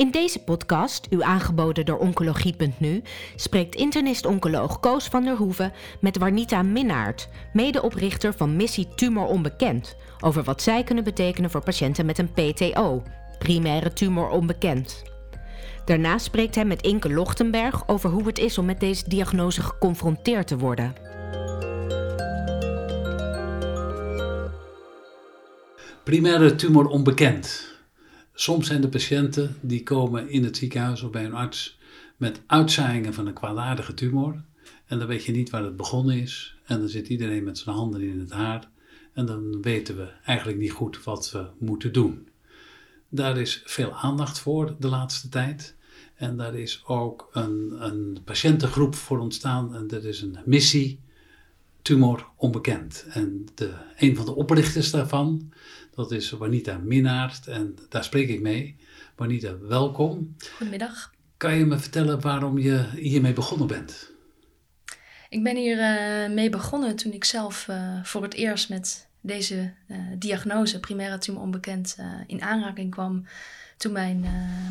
In deze podcast, u aangeboden door Oncologie.nu, spreekt internist-oncoloog Koos van der Hoeven met Warnita Minnaert, medeoprichter van Missie Tumor Onbekend, over wat zij kunnen betekenen voor patiënten met een PTO, primaire tumor onbekend. Daarna spreekt hij met Inke Lochtenberg over hoe het is om met deze diagnose geconfronteerd te worden. Primaire tumor onbekend. Soms zijn de patiënten die komen in het ziekenhuis of bij een arts met uitzaaiingen van een kwaadaardige tumor. En dan weet je niet waar het begonnen is. En dan zit iedereen met zijn handen in het haar. En dan weten we eigenlijk niet goed wat we moeten doen. Daar is veel aandacht voor de laatste tijd. En daar is ook een, een patiëntengroep voor ontstaan. En dat is een missie tumor onbekend. En de, een van de oprichters daarvan, dat is Wanita Minnaert en daar spreek ik mee. Wanita, welkom. Goedemiddag. Kan je me vertellen waarom je hiermee begonnen bent? Ik ben hier uh, mee begonnen toen ik zelf uh, voor het eerst met deze uh, diagnose, primaire tumor onbekend, in aanraking kwam. Toen mijn,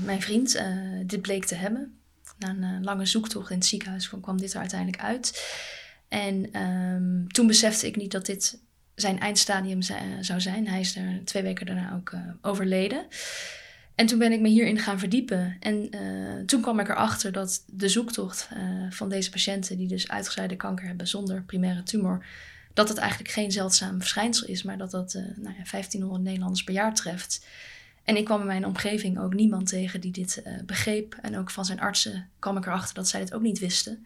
mijn vriend dit bleek te hebben. Na een lange zoektocht in het ziekenhuis kwam dit er uiteindelijk uit. En um, toen besefte ik niet dat dit zijn eindstadium zou zijn. Hij is er twee weken daarna ook uh, overleden. En toen ben ik me hierin gaan verdiepen. En uh, toen kwam ik erachter dat de zoektocht van deze patiënten, die dus uitgezaaide kanker hebben zonder primaire tumor, dat het eigenlijk geen zeldzaam verschijnsel is, maar dat dat nou ja, 1500 Nederlanders per jaar treft. En ik kwam in mijn omgeving ook niemand tegen die dit begreep. En ook van zijn artsen kwam ik erachter dat zij dit ook niet wisten.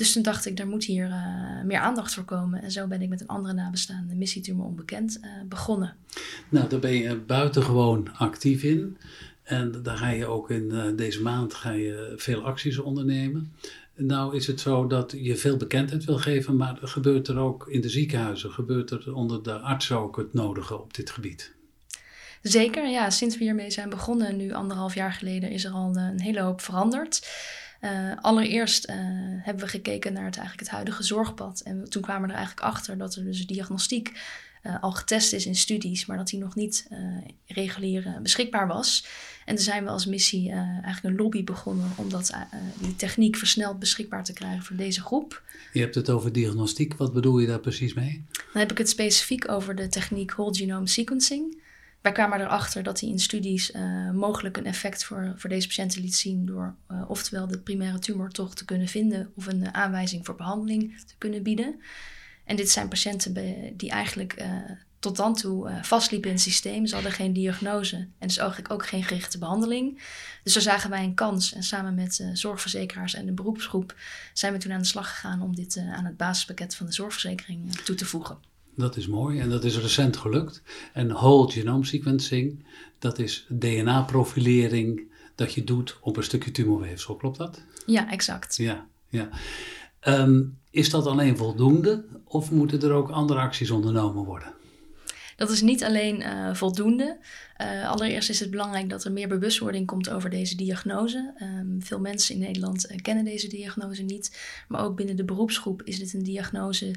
Dus toen dacht ik, daar moet hier uh, meer aandacht voor komen. En zo ben ik met een andere nabestaande missie Tumor Onbekend uh, begonnen. Nou, daar ben je buitengewoon actief in. En daar ga je ook in uh, deze maand ga je veel acties ondernemen. Nou is het zo dat je veel bekendheid wil geven, maar gebeurt er ook in de ziekenhuizen, gebeurt er onder de artsen ook het nodige op dit gebied? Zeker, ja. Sinds we hiermee zijn begonnen, nu anderhalf jaar geleden, is er al een hele hoop veranderd. Uh, allereerst uh, hebben we gekeken naar het, eigenlijk het huidige zorgpad. En toen kwamen we er eigenlijk achter dat er dus diagnostiek uh, al getest is in studies, maar dat die nog niet regulier beschikbaar was. En toen zijn we als missie eigenlijk een lobby begonnen om dat, die techniek versneld beschikbaar te krijgen voor deze groep. Je hebt het over diagnostiek, wat bedoel je daar precies mee? Dan heb ik het specifiek over de techniek whole genome sequencing. Wij kwamen erachter dat hij in studies uh, mogelijk een effect voor, voor deze patiënten liet zien door uh, oftewel de primaire tumor toch te kunnen vinden of een uh, aanwijzing voor behandeling te kunnen bieden. En dit zijn patiënten die eigenlijk tot dan toe vastliepen in het systeem. Ze hadden geen diagnose en dus eigenlijk ook geen gerichte behandeling. Dus daar zagen wij een kans en samen met zorgverzekeraars en de beroepsgroep zijn we toen aan de slag gegaan om dit aan het basispakket van de zorgverzekering toe te voegen. Dat is mooi en dat is recent gelukt. En whole genome sequencing, dat is DNA-profilering dat je doet op een stukje tumorweefsel, klopt dat? Ja, exact. Ja, ja. Um, is dat alleen voldoende of moeten er ook andere acties ondernomen worden? Dat is niet alleen uh, voldoende. Uh, allereerst is het belangrijk dat er meer bewustwording komt over deze diagnose. Um, veel mensen in Nederland uh, kennen deze diagnose niet. Maar ook binnen de beroepsgroep is dit een diagnose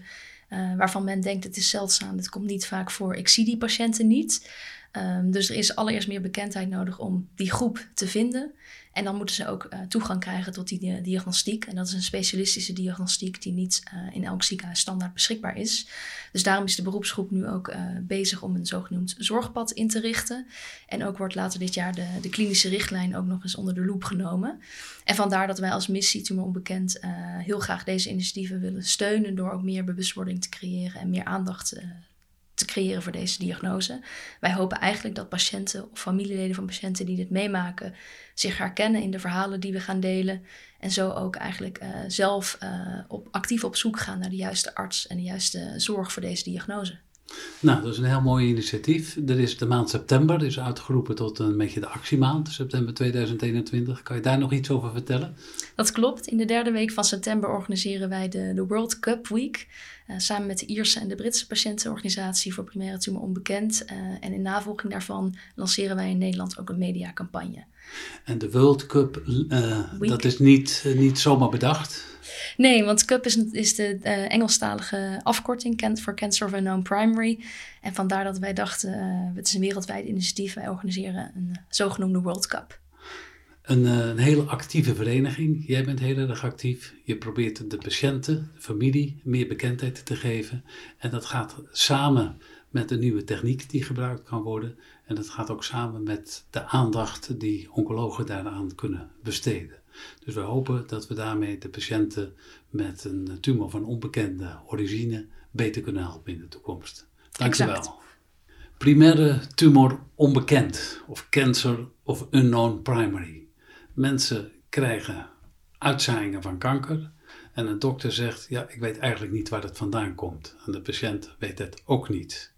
waarvan men denkt het is zeldzaam, het komt niet vaak voor. Ik zie die patiënten niet. Um, dus er is allereerst meer bekendheid nodig om die groep te vinden. En dan moeten ze ook uh, toegang krijgen tot die diagnostiek. En dat is een specialistische diagnostiek die niet uh, in elk ziekenhuis standaard beschikbaar is. Dus daarom is de beroepsgroep nu ook uh, bezig om een zogenoemd zorgpad in te richten. En ook wordt later dit jaar de, de klinische richtlijn ook nog eens onder de loep genomen. En vandaar dat wij als missie Tumor Onbekend heel graag deze initiatieven willen steunen door ook meer bewustwording te creëren en meer aandacht te creëren voor deze diagnose. Wij hopen eigenlijk dat patiënten of familieleden van patiënten die dit meemaken zich herkennen in de verhalen die we gaan delen. En zo ook eigenlijk uh, zelf uh, op, actief op zoek gaan naar de juiste arts en de juiste zorg voor deze diagnose. Nou, dat is een heel mooi initiatief. Er is de maand september, is uitgeroepen tot een beetje de actiemaand, september 2021. Kan je daar nog iets over vertellen? Dat klopt. In de derde week van september organiseren wij de, de World Cup Week. Uh, samen met de Ierse en de Britse patiëntenorganisatie voor primaire tumor onbekend. Uh, en in navolging daarvan lanceren wij in Nederland ook een mediacampagne. En de World Cup, uh, dat is niet, niet zomaar bedacht? Nee, want CUP is, is de uh, Engelstalige afkorting voor Cancer of Unknown Primary. En vandaar dat wij dachten, uh, het is een wereldwijd initiatief, wij organiseren een uh, zogenoemde World Cup. Een, eh, een hele actieve vereniging. Jij bent heel erg actief. Je probeert de patiënten, de familie, meer bekendheid te geven. En dat gaat samen met de nieuwe techniek die gebruikt kan worden. En dat gaat ook samen met de aandacht die oncologen daaraan kunnen besteden. Dus we hopen dat we daarmee de patiënten met een tumor van onbekende origine beter kunnen helpen in de toekomst. Dank u wel. Primaire tumor onbekend of cancer of unknown primary. Mensen krijgen uitzaaiingen van kanker en een dokter zegt: Ja, ik weet eigenlijk niet waar het vandaan komt. En de patiënt weet het ook niet.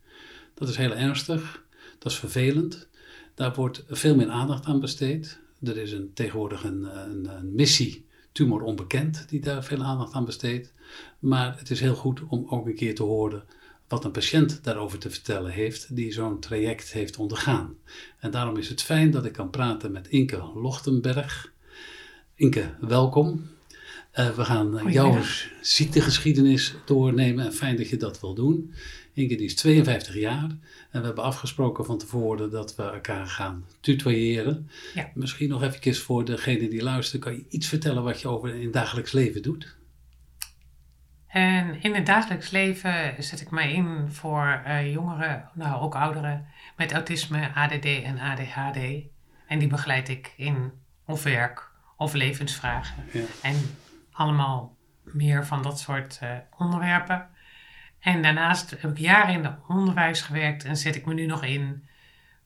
Dat is heel ernstig, dat is vervelend. Daar wordt veel meer aandacht aan besteed. Er is een, tegenwoordig een, een, een missie tumor onbekend die daar veel aandacht aan besteedt. Maar het is heel goed om ook een keer te horen wat een patiënt daarover te vertellen heeft die zo'n traject heeft ondergaan. En daarom is het fijn dat ik kan praten met Inke Lochtenberg. Inke, welkom. Uh, we gaan jouw ziektegeschiedenis doornemen en fijn dat je dat wil doen. Die is 52 jaar en we hebben afgesproken van tevoren dat we elkaar gaan tutoyeren. Ja. Misschien nog even voor degene die luistert, kan je iets vertellen wat je over in het dagelijks leven doet? En in het dagelijks leven zet ik mij in voor uh, jongeren, nou ook ouderen, met autisme, ADD en ADHD. En die begeleid ik in of werk of levensvragen. Ja. En allemaal meer van dat soort uh, onderwerpen. En daarnaast heb ik jaren in het onderwijs gewerkt en zet ik me nu nog in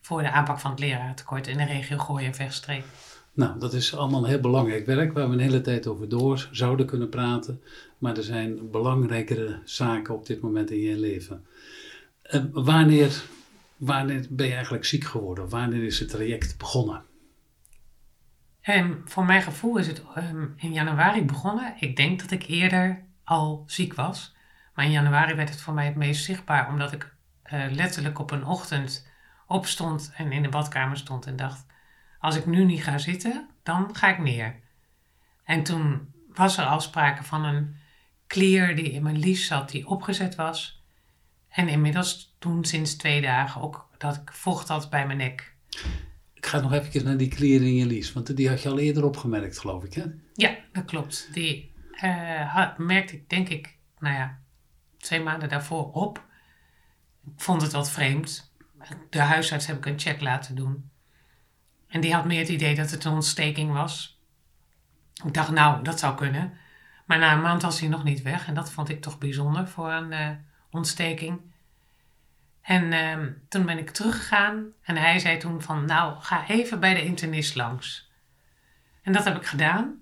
voor de aanpak van het leraartekort in de regio Gooi en Vechtstreek. Nou, dat is allemaal heel belangrijk werk waar we een hele tijd over door zouden kunnen praten. Maar er zijn belangrijkere zaken op dit moment in je leven. Uh, wanneer, wanneer ben je eigenlijk ziek geworden? Wanneer is het traject begonnen? Um, voor mijn gevoel is het um, in januari begonnen. Ik denk dat ik eerder al ziek was. Maar in januari werd het voor mij het meest zichtbaar, omdat ik uh, letterlijk op een ochtend opstond en in de badkamer stond en dacht: als ik nu niet ga zitten, dan ga ik neer. En toen was er al sprake van een klier die in mijn lies zat, die opgezet was. En inmiddels toen sinds twee dagen ook dat ik vocht had bij mijn nek. Ik ga nog even naar die je lies, want die had je al eerder opgemerkt, geloof ik, hè? Ja, dat klopt. Die uh, merkte ik, denk ik, nou ja, twee maanden daarvoor op. Ik vond het wat vreemd. De huisarts heb ik een check laten doen. En die had meer het idee dat het een ontsteking was. Ik dacht, nou, dat zou kunnen. Maar na een maand was hij nog niet weg. En dat vond ik toch bijzonder voor een uh, ontsteking. En uh, toen ben ik teruggegaan. En hij zei toen van, nou, ga even bij de internist langs. En dat heb ik gedaan.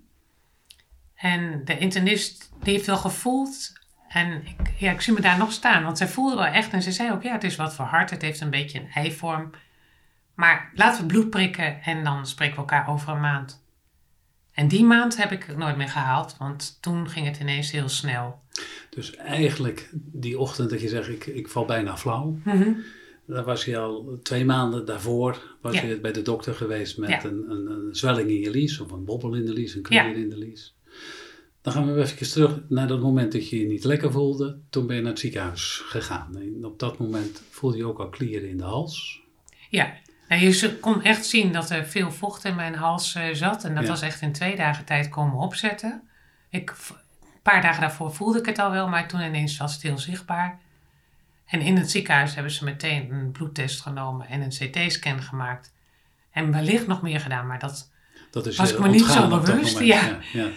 En de internist, die heeft wel gevoeld en ik, ja, ik zie me daar nog staan, want zij voelde wel echt en ze zei ook, ja, het is wat verhard, het heeft een beetje een eivorm. Maar laten we bloed prikken en dan spreken we elkaar over een maand. En die maand heb ik nooit meer gehaald, want toen ging het ineens heel snel. Dus eigenlijk die ochtend dat je zegt, ik, ik val bijna flauw. Mm Dan was je al twee maanden daarvoor was je bij de dokter geweest met een, een, een, zwelling in je lies of een bobbel in de lies, een klier in de lies. Dan gaan we even terug naar dat moment dat je je niet lekker voelde. Toen ben je naar het ziekenhuis gegaan. En op dat moment voelde je ook al klieren in de hals. Ja, nou, je kon echt zien dat er veel vocht in mijn hals uh, zat. En dat was echt in twee dagen tijd komen opzetten. Ik, paar dagen daarvoor voelde ik het al wel, maar toen ineens was het heel zichtbaar. En in het ziekenhuis hebben ze meteen een bloedtest genomen en een CT-scan gemaakt. En wellicht nog meer gedaan, maar dat, dat is was ik me niet zo bewust. Ja. ja.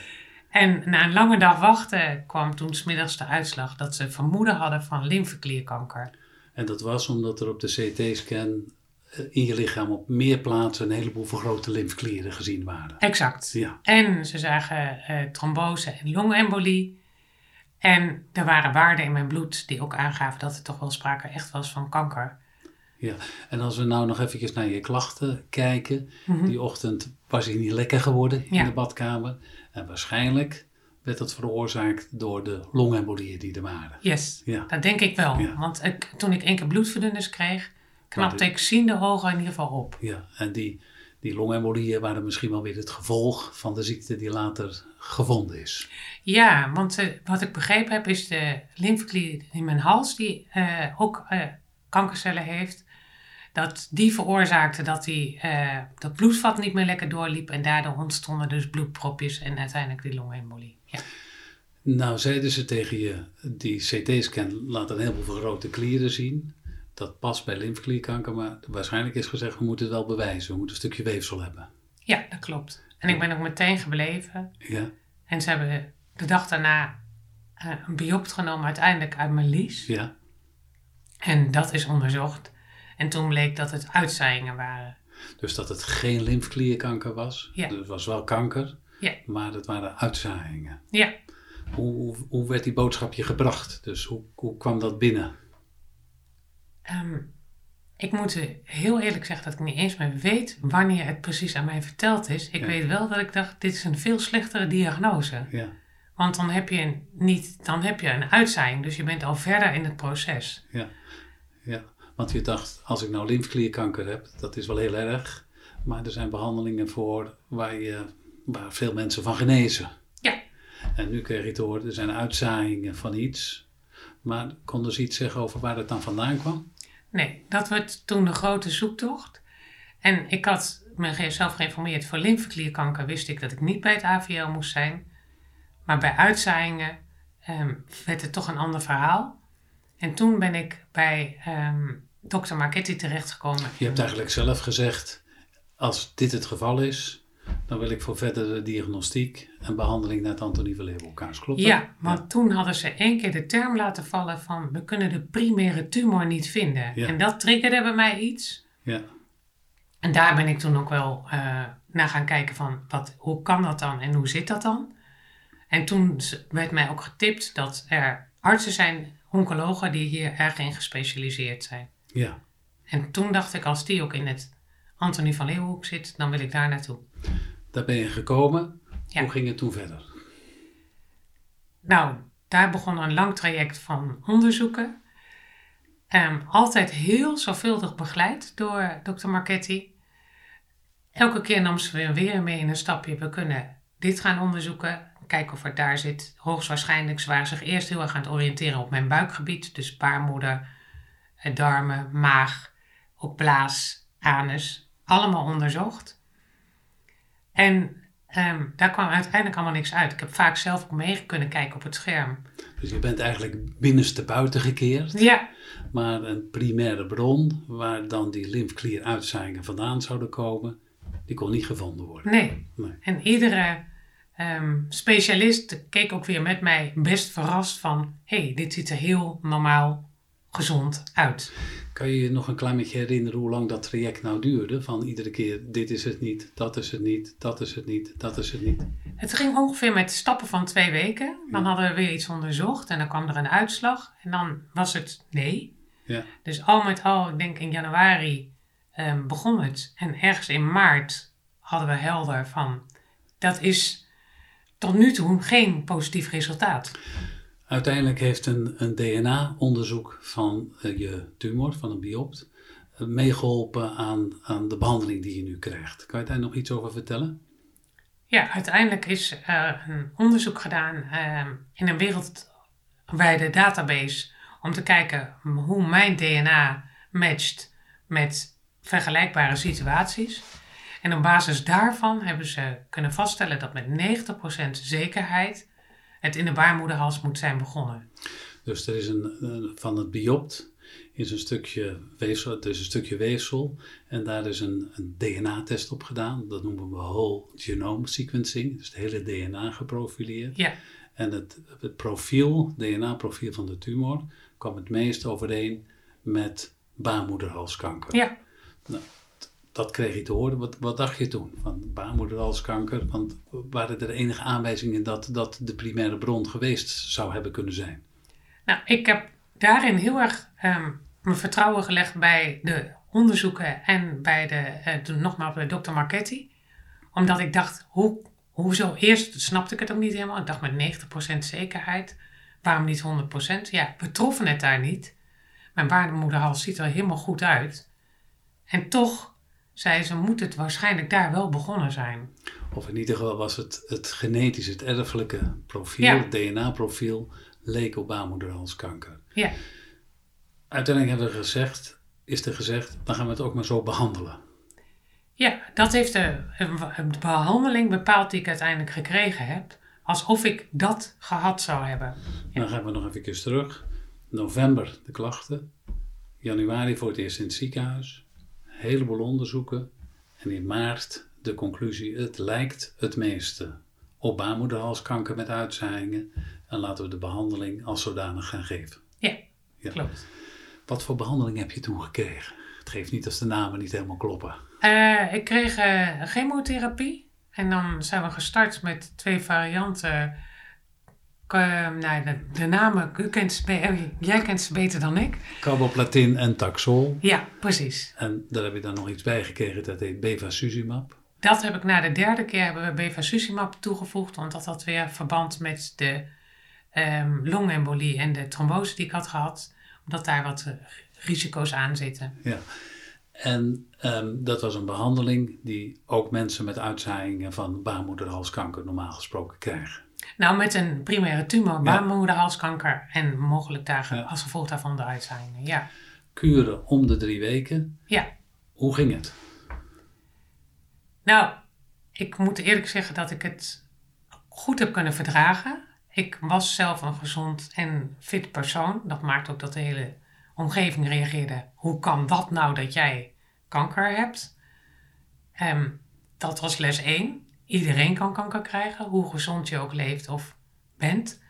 En na een lange dag wachten kwam toen smiddags de uitslag dat ze vermoeden hadden van lymfeklierkanker. En dat was omdat er op de CT-scan in je lichaam op meer plaatsen een heleboel vergrote lymfeklieren gezien waren. Exact. Ja. En ze zagen uh, trombose en longembolie. En er waren waarden in mijn bloed die ook aangaven dat er toch wel sprake echt was van kanker. Ja, en als we nou nog even naar je klachten kijken. Mhm. Die ochtend was je niet lekker geworden in de badkamer. En waarschijnlijk werd dat veroorzaakt door de longembolieën die er waren. Yes, ja. dat denk ik wel. Want ik, toen ik één keer bloedverdunners kreeg, knapte ik ziende ogen in ieder geval op. Ja, en die, die longembolieën waren misschien wel weer het gevolg van de ziekte die later gevonden is. Ja, want uh, wat ik begrepen heb is de lymfeklier in mijn hals, die uh, ook uh, kankercellen heeft, Dat die veroorzaakte dat die, eh, dat bloedvat niet meer lekker doorliep. En daardoor ontstonden dus bloedpropjes en uiteindelijk die longembolie. Ja. Nou, zeiden ze tegen je, die CT-scan laat een heleboel vergrote klieren zien. Dat past bij lymfeklierkanker, maar waarschijnlijk is gezegd, we moeten het wel bewijzen. We moeten een stukje weefsel hebben. ja, dat klopt. En ik ben ook meteen gebleven. Ja, En ze hebben de dag daarna eh, een biopt genomen uiteindelijk uit mijn lies. ja. En dat is onderzocht. En toen bleek dat het uitzaaiingen waren. Dus dat het geen lymfeklierkanker was. Ja. Dus het was wel kanker, Ja. maar het waren uitzaaiingen. Ja, Hoe, hoe, hoe werd die boodschap je gebracht? Dus hoe, hoe kwam dat binnen? Ehm, ik moet heel eerlijk zeggen dat ik niet eens meer weet wanneer het precies aan mij verteld is. Ik Ja. weet wel dat ik dacht, dit is een veel slechtere diagnose. Ja, Want dan heb je, een, niet, dan heb je een uitzaaiing, dus je bent al verder in het proces. ja, ja. Want je dacht, als ik nou lymfeklierkanker heb, dat is wel heel erg. Maar er zijn behandelingen voor waar, je, waar veel mensen van genezen. Ja. En nu kreeg je te horen, er zijn uitzaaiingen van iets. Maar konden ze iets zeggen over waar het dan vandaan kwam? Nee, dat werd toen de grote zoektocht. En ik had mezelf geïnformeerd voor lymfeklierkanker, wist ik dat ik niet bij het AVL moest zijn. Maar bij uitzaaiingen ehm, werd het toch een ander verhaal. En toen ben ik bij ehm dokter Marchetti terechtgekomen. Je hebt eigenlijk zelf gezegd, als dit het geval is, dan wil ik voor verdere diagnostiek en behandeling naar het Antonie van Leeuwenhoekhuis. Klopt dat? Ja, want toen hadden ze één keer de term laten vallen van we kunnen de primaire tumor niet vinden. Ja. En dat triggerde bij mij iets. Ja, En daar ben ik toen ook wel eh, naar gaan kijken van wat, hoe kan dat dan en hoe zit dat dan? En toen werd mij ook getipt dat er artsen zijn, oncologen, die hier erg in gespecialiseerd zijn. ja. En toen dacht ik, als die ook in het Antonie van Leeuwenhoek zit, dan wil ik daar naartoe. Daar ben je gekomen. Ja. Hoe ging het toen verder? Nou, daar begon een lang traject van onderzoeken. Ehm, altijd heel zorgvuldig begeleid door dokter Marchetti. Elke keer nam ze weer, weer mee in een stapje. We kunnen dit gaan onderzoeken. Kijken of het daar zit. Hoogstwaarschijnlijk ze waren zich eerst heel erg aan het oriënteren op mijn buikgebied. Dus baarmoeder, eh, darmen, maag, ook blaas, anus. Allemaal onderzocht. En ehm, daar kwam uiteindelijk allemaal niks uit. Ik heb vaak zelf ook mee kunnen kijken op het scherm. Dus je bent eigenlijk binnenste buiten gekeerd. Ja, Maar een primaire bron, waar dan die lymfeklieruitzaaiingen vandaan zouden komen, die kon niet gevonden worden. nee. Nee. En iedere ehm, specialist keek ook weer met mij best verrast van... hé, hey, dit ziet er heel normaal gezond uit. Kan je je nog een klein beetje herinneren hoe lang dat traject nou duurde? Van iedere keer, dit is het niet, dat is het niet, dat is het niet, dat is het niet. Het ging ongeveer met stappen van twee weken. Dan Ja. hadden we weer iets onderzocht en dan kwam er een uitslag. En dan was het nee. Ja, Dus al met al, ik denk in januari ehm, begon het. En ergens in maart hadden we helder van... dat is tot nu toe geen positief resultaat. Uiteindelijk heeft een, een DNA-onderzoek van eh, je tumor, van een biopt, eh, meegeholpen aan, aan de behandeling die je nu krijgt. Kan je daar nog iets over vertellen? Ja, uiteindelijk is er een onderzoek gedaan ehm, in een wereldwijde database om te kijken hoe mijn DNA matcht met vergelijkbare situaties. En op basis daarvan hebben ze kunnen vaststellen dat met 90% zekerheid het in de baarmoederhals moet zijn begonnen. Dus er is een, een- van het biopt is een stukje weefsel, het is een stukje weefsel en daar is een, een DNA-test op gedaan. Dat noemen we whole genome sequencing, dus het hele DNA geprofileerd. Ja, En het, het profiel, DNA-profiel van de tumor, kwam het meest overeen met baarmoederhalskanker. ja. Dat kreeg je te horen. Wat, wat dacht je toen van baarmoederhalskanker? Want waren er enige aanwijzingen dat dat de primaire bron geweest zou hebben kunnen zijn? Nou, ik heb daarin heel erg ehm, mijn vertrouwen gelegd bij de onderzoeken en bij de, eh, nogmaals bij dokter Marchetti. Omdat ik dacht, hoe, hoezo? Eerst snapte ik het ook niet helemaal. Ik dacht met 90% zekerheid. Waarom niet 100%? Ja, we troffen het daar niet. Mijn baarmoederhals ziet er helemaal goed uit. En toch zei ze, moet het waarschijnlijk daar wel begonnen zijn. Of in ieder geval was het het genetisch, het erfelijke profiel, Ja. DNA-profiel, leek op baarmoederhalskanker. Ja, Uiteindelijk hebben we gezegd, is er gezegd, dan gaan we het ook maar zo behandelen. Ja, dat heeft de, de behandeling bepaald die ik uiteindelijk gekregen heb. Alsof ik dat gehad zou hebben. Ja. Dan gaan we nog even terug. November de klachten. Januari voor het eerst in het ziekenhuis. Heleboel onderzoeken. En in maart de conclusie, het lijkt het meeste op baarmoederhalskanker met uitzaaiingen. En laten we de behandeling als zodanig gaan geven. Ja, klopt. Wat voor behandeling heb je toen gekregen? Het geeft niet als de namen niet helemaal kloppen. Uh, ik kreeg uh, chemotherapie. En dan zijn we gestart met twee varianten. Uh, nou, de, de, namen, u kent ze, jij kent ze beter dan ik. Carboplatin en Taxol. Ja, precies. En daar heb je dan nog iets bij gekregen, dat heet bevacizumab. Dat heb ik na de derde keer hebben we bevacizumab toegevoegd, want dat had weer verband met de um, longembolie en de trombose die ik had gehad, omdat daar wat uh, risico's aan zitten. Ja, en um, dat was een behandeling die ook mensen met uitzaaiingen van baarmoederhalskanker normaal gesproken krijgen. Nou, met een primaire tumor, baarmoederhalskanker en mogelijk daar, als gevolg daarvan de uitzaaiingen, ja. Kuren om de drie weken. Ja. Hoe ging het? Nou, ik moet eerlijk zeggen dat ik het goed heb kunnen verdragen. Ik was zelf een gezond en fit persoon. Dat maakt ook dat de hele omgeving reageerde. Hoe kan dat nou dat jij kanker hebt? Um, dat was les 1. Iedereen kan kanker krijgen, hoe gezond je ook leeft of bent.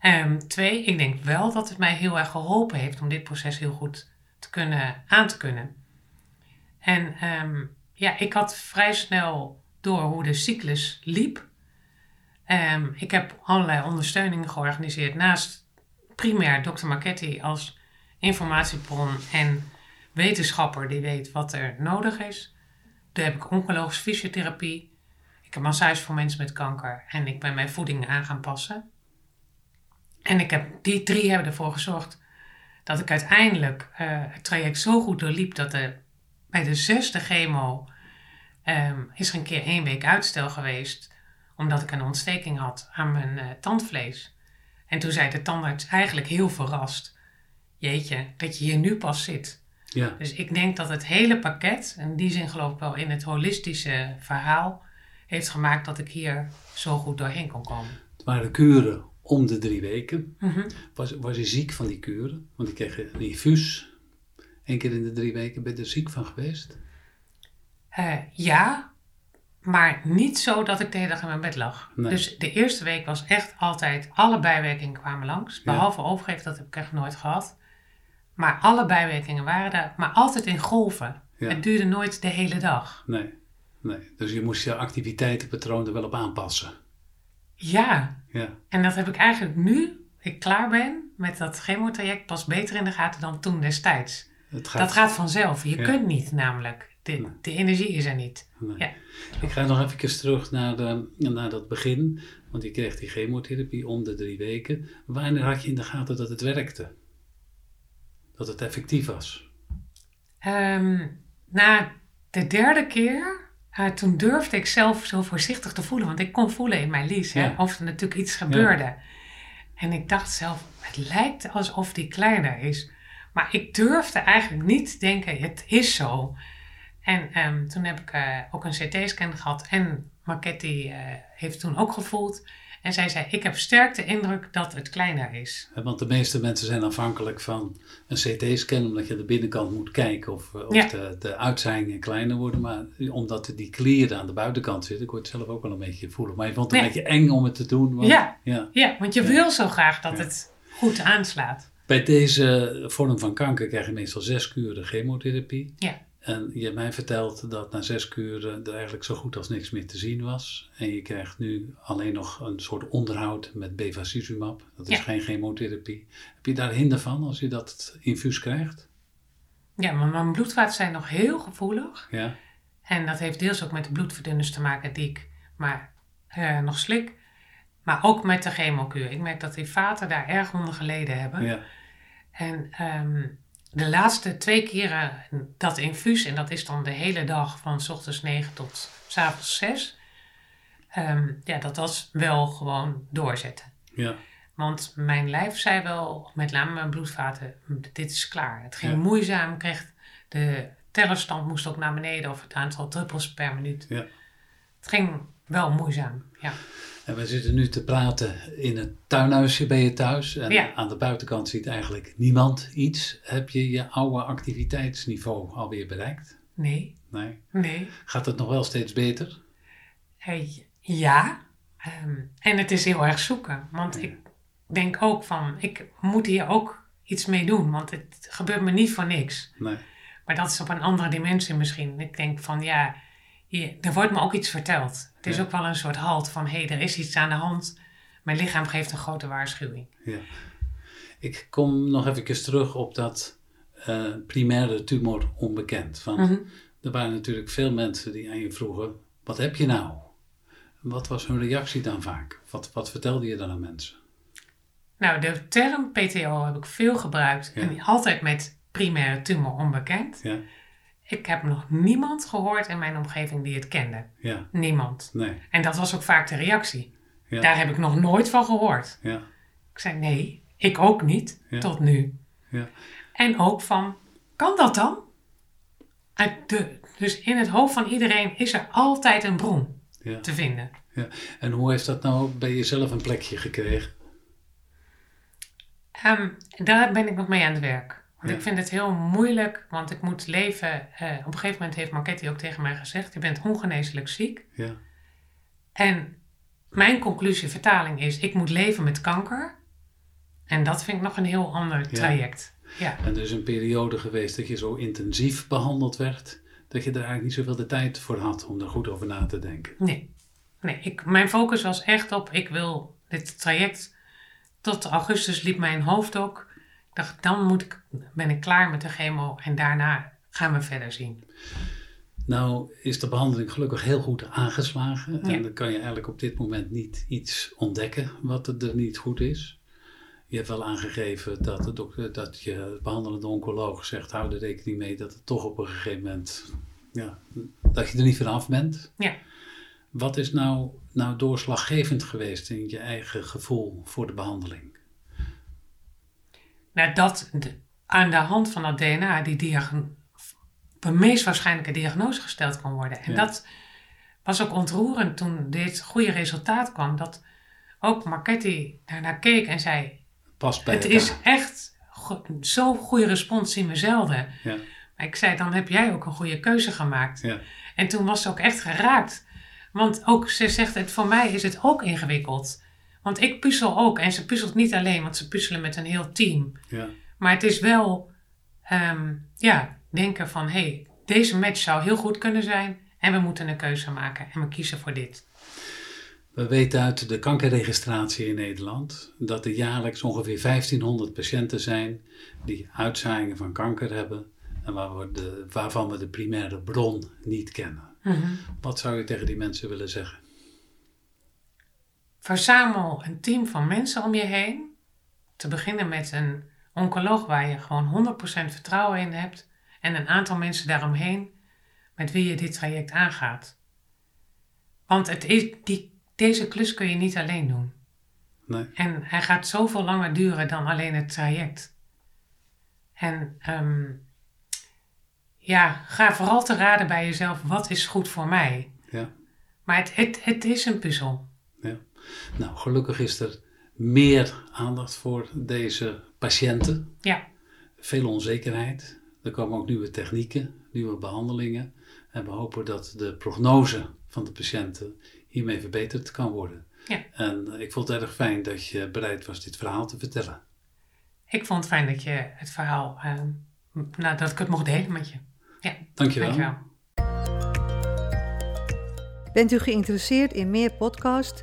Um, twee, ik denk wel dat het mij heel erg geholpen heeft om dit proces heel goed te kunnen, aan te kunnen. En um, ja, ik had vrij snel door hoe de cyclus liep. Um, ik heb allerlei ondersteuningen georganiseerd naast primair Dr. Marchetti als informatiebron en wetenschapper die weet wat er nodig is. Toen heb ik oncologische fysiotherapie. Ik heb massage voor mensen met kanker en ik ben mijn voeding aan gaan passen. En ik heb, die drie hebben ervoor gezorgd dat ik uiteindelijk uh, het traject zo goed doorliep dat er bij de zesde chemo um, is er een keer één week uitstel geweest, omdat ik een ontsteking had aan mijn uh, tandvlees. En toen zei de tandarts eigenlijk heel verrast: Jeetje, dat je hier nu pas zit. Ja. Dus ik denk dat het hele pakket, in die zin geloof ik wel in het holistische verhaal, heeft gemaakt dat ik hier zo goed doorheen kon komen. Het waren kuren om de drie weken. Mm -hmm. was, was je ziek van die kuren? Want ik kreeg een infuus. Eén keer in de drie weken ben je er ziek van geweest? Uh, ja, maar niet zo dat ik de hele dag in mijn bed lag. Nee. Dus de eerste week was echt altijd, alle bijwerkingen kwamen langs. Behalve ja. overgeven, dat heb ik echt nooit gehad. Maar alle bijwerkingen waren daar, maar altijd in golven. Ja. Het duurde nooit de hele dag. Nee, nee. Dus je moest je activiteitenpatroon er wel op aanpassen. Ja. ja. En dat heb ik eigenlijk nu, ik klaar ben met dat chemotraject, pas beter in de gaten dan toen destijds. Het gaat... Dat gaat vanzelf. Je Ja. kunt niet namelijk. De, Nee. de energie is er niet. Nee. Ja. Ik ga nog even terug naar, de, naar dat begin. Want je kreeg die chemotherapie om de drie weken. Wanneer had je in de gaten dat het werkte? Dat het effectief was? Ehm, na de derde keer, toen durfde ik zelf zo voorzichtig te voelen. Want ik kon voelen in mijn lies hè, of er natuurlijk iets gebeurde. En ik dacht zelf, het lijkt alsof die kleiner is. Maar ik durfde eigenlijk niet denken, het is zo. En ehm, toen heb ik eh, ook een CT-scan gehad. En Marchetti eh, heeft toen ook gevoeld. En zij zei, ik heb sterk de indruk dat het kleiner is. Want de meeste mensen zijn afhankelijk van een CT-scan, omdat je aan de binnenkant moet kijken of, eh, of Ja. de, de uitzaaiingen kleiner worden. Maar omdat die klieren aan de buitenkant zitten, ik word het zelf ook wel een beetje voelen. Maar je vond het een beetje eng om het te doen. want- Ja. ja. Ja, want je Ja. wil zo graag dat het goed aanslaat. Bij deze vorm van kanker krijg je meestal zes kuren chemotherapie. Ja. En je hebt mij verteld dat na zes kuren er eigenlijk zo goed als niks meer te zien was. En je krijgt nu alleen nog een soort onderhoud met bevacizumab. Dat is Ja. geen chemotherapie. Heb je daar hinder van als je dat infuus krijgt? Ja, maar mijn bloedvaten zijn nog heel gevoelig. Ja, En dat heeft deels ook met de bloedverdunners te maken die ik maar eh, nog slik. Maar ook met de chemokuur. Ik merk dat die vaten daar erg onder geleden hebben. ja, En ehm, de laatste twee keren dat infuus, en dat is dan de hele dag van s ochtends 9 tot s avonds 6. ehm, ja, dat was wel gewoon doorzetten. ja. Want mijn lijf zei wel, met name mijn bloedvaten, dit is klaar. Het ging Ja. moeizaam, kreeg de tellerstand moest ook naar beneden of het aantal druppels per minuut. Ja. Het ging wel moeizaam, ja. En we zitten nu te praten in het tuinhuisje bij je thuis. En Ja. aan de buitenkant ziet eigenlijk niemand iets. Heb je je oude activiteitsniveau alweer bereikt? Nee, Nee. nee. Gaat het nog wel steeds beter? Hey, ja, Ehm, en het is heel erg zoeken. Want ik denk ook van, ik moet hier ook iets mee doen. Want het gebeurt me niet voor niks. Nee. Maar dat is op een andere dimensie misschien. Ik denk van, ja, er wordt me ook iets verteld. Het is Ja. ook wel een soort halt van, hé, hey, er is iets aan de hand. Mijn lichaam geeft een grote waarschuwing. Ja. Ik kom nog even terug op dat eh, primaire tumor onbekend. Want Mhm. er waren natuurlijk veel mensen die aan je vroegen: wat heb je nou? Wat was hun reactie dan vaak? Wat, wat vertelde je dan aan mensen? Nou, de term PTO heb ik veel gebruikt. Ja. En altijd met primaire tumor onbekend. Ja, Ik heb nog niemand gehoord in mijn omgeving die het kende. ja, Niemand. nee, En dat was ook vaak de reactie. Ja. Daar heb ik nog nooit van gehoord. ja, Ik zei nee, ik ook niet, tot nu. ja, En ook van, kan dat dan? De, dus in het hoofd van iedereen is er altijd een bron te vinden. ja. En hoe heeft dat nou bij jezelf een plekje gekregen? Ehm, daar ben ik nog mee aan het werk. Want Ja. ik vind het heel moeilijk, want ik moet leven. op een gegeven moment heeft Marketti ook tegen mij gezegd: Je bent ongeneeslijk ziek. Ja, En mijn conclusie, vertaling is: Ik moet leven met kanker. En dat vind ik nog een heel ander traject. Ja. en er is een periode geweest dat je zo intensief behandeld werd, dat je er eigenlijk niet zoveel de tijd voor had om er goed over na te denken. Nee, nee ik, mijn focus was echt op: ik wil dit traject. Tot augustus liep mijn hoofd ook. Dacht, dan moet ik, ben ik klaar met de chemo en daarna gaan we verder zien. Nou is de behandeling gelukkig heel goed aangeslagen. Ja. En dan kan je eigenlijk op dit moment niet iets ontdekken wat er niet goed is. Je hebt wel aangegeven dat, de dokter, dat je behandelende oncoloog zegt, hou er rekening mee dat het toch op een gegeven moment, ja, dat je er niet vanaf bent. Ja. Wat is nou, nou doorslaggevend geweest in je eigen gevoel voor de behandeling? Nou, dat de- aan de hand van dat DNA die de meest waarschijnlijke diagnose gesteld kan worden. En Ja. dat was ook ontroerend toen dit goede resultaat kwam. Dat ook Marketti daarnaar keek en zei: Past bij Het elkaar. is echt go- zo'n goede respons zien we zelden. Ja, Maar ik zei: Dan heb jij ook een goede keuze gemaakt. ja, En toen was ze ook echt geraakt. Want ook, ze zegt, het, voor mij is het ook ingewikkeld. Want ik puzzel ook. En ze puzzelt niet alleen, want ze puzzelen met een heel team. ja. Maar het is wel, ehm, ja, denken van, hé, hey, deze match zou heel goed kunnen zijn. En we moeten een keuze maken. En we kiezen voor dit. We weten uit de kankerregistratie in Nederland dat er jaarlijks ongeveer 1500 patiënten zijn die uitzaaiingen van kanker hebben en waar we de, waarvan we de primaire bron niet kennen. Wat zou je tegen die mensen willen zeggen? Verzamel een team van mensen om je heen. Te beginnen met een oncoloog waar je gewoon 100% vertrouwen in hebt. En een aantal mensen daaromheen met wie je dit traject aangaat. Want het is, die, deze klus kun je niet alleen doen. Nee. En hij gaat zoveel langer duren dan alleen het traject. En ehm, ja, ga vooral te raden bij jezelf, wat is goed voor mij? Ja. Maar het, het, het is een puzzel. Nou, gelukkig is er meer aandacht voor deze patiënten. Ja, Veel onzekerheid. Er komen ook nieuwe technieken, nieuwe behandelingen. En we hopen dat de prognose van de patiënten hiermee verbeterd kan worden. Ja. En ik vond het erg fijn dat je bereid was dit verhaal te vertellen. ik vond het fijn dat je het verhaal, ehm, nou, dat ik het mocht delen met je. Ja, Dankjewel. dankjewel. Bent u geïnteresseerd in meer podcasts?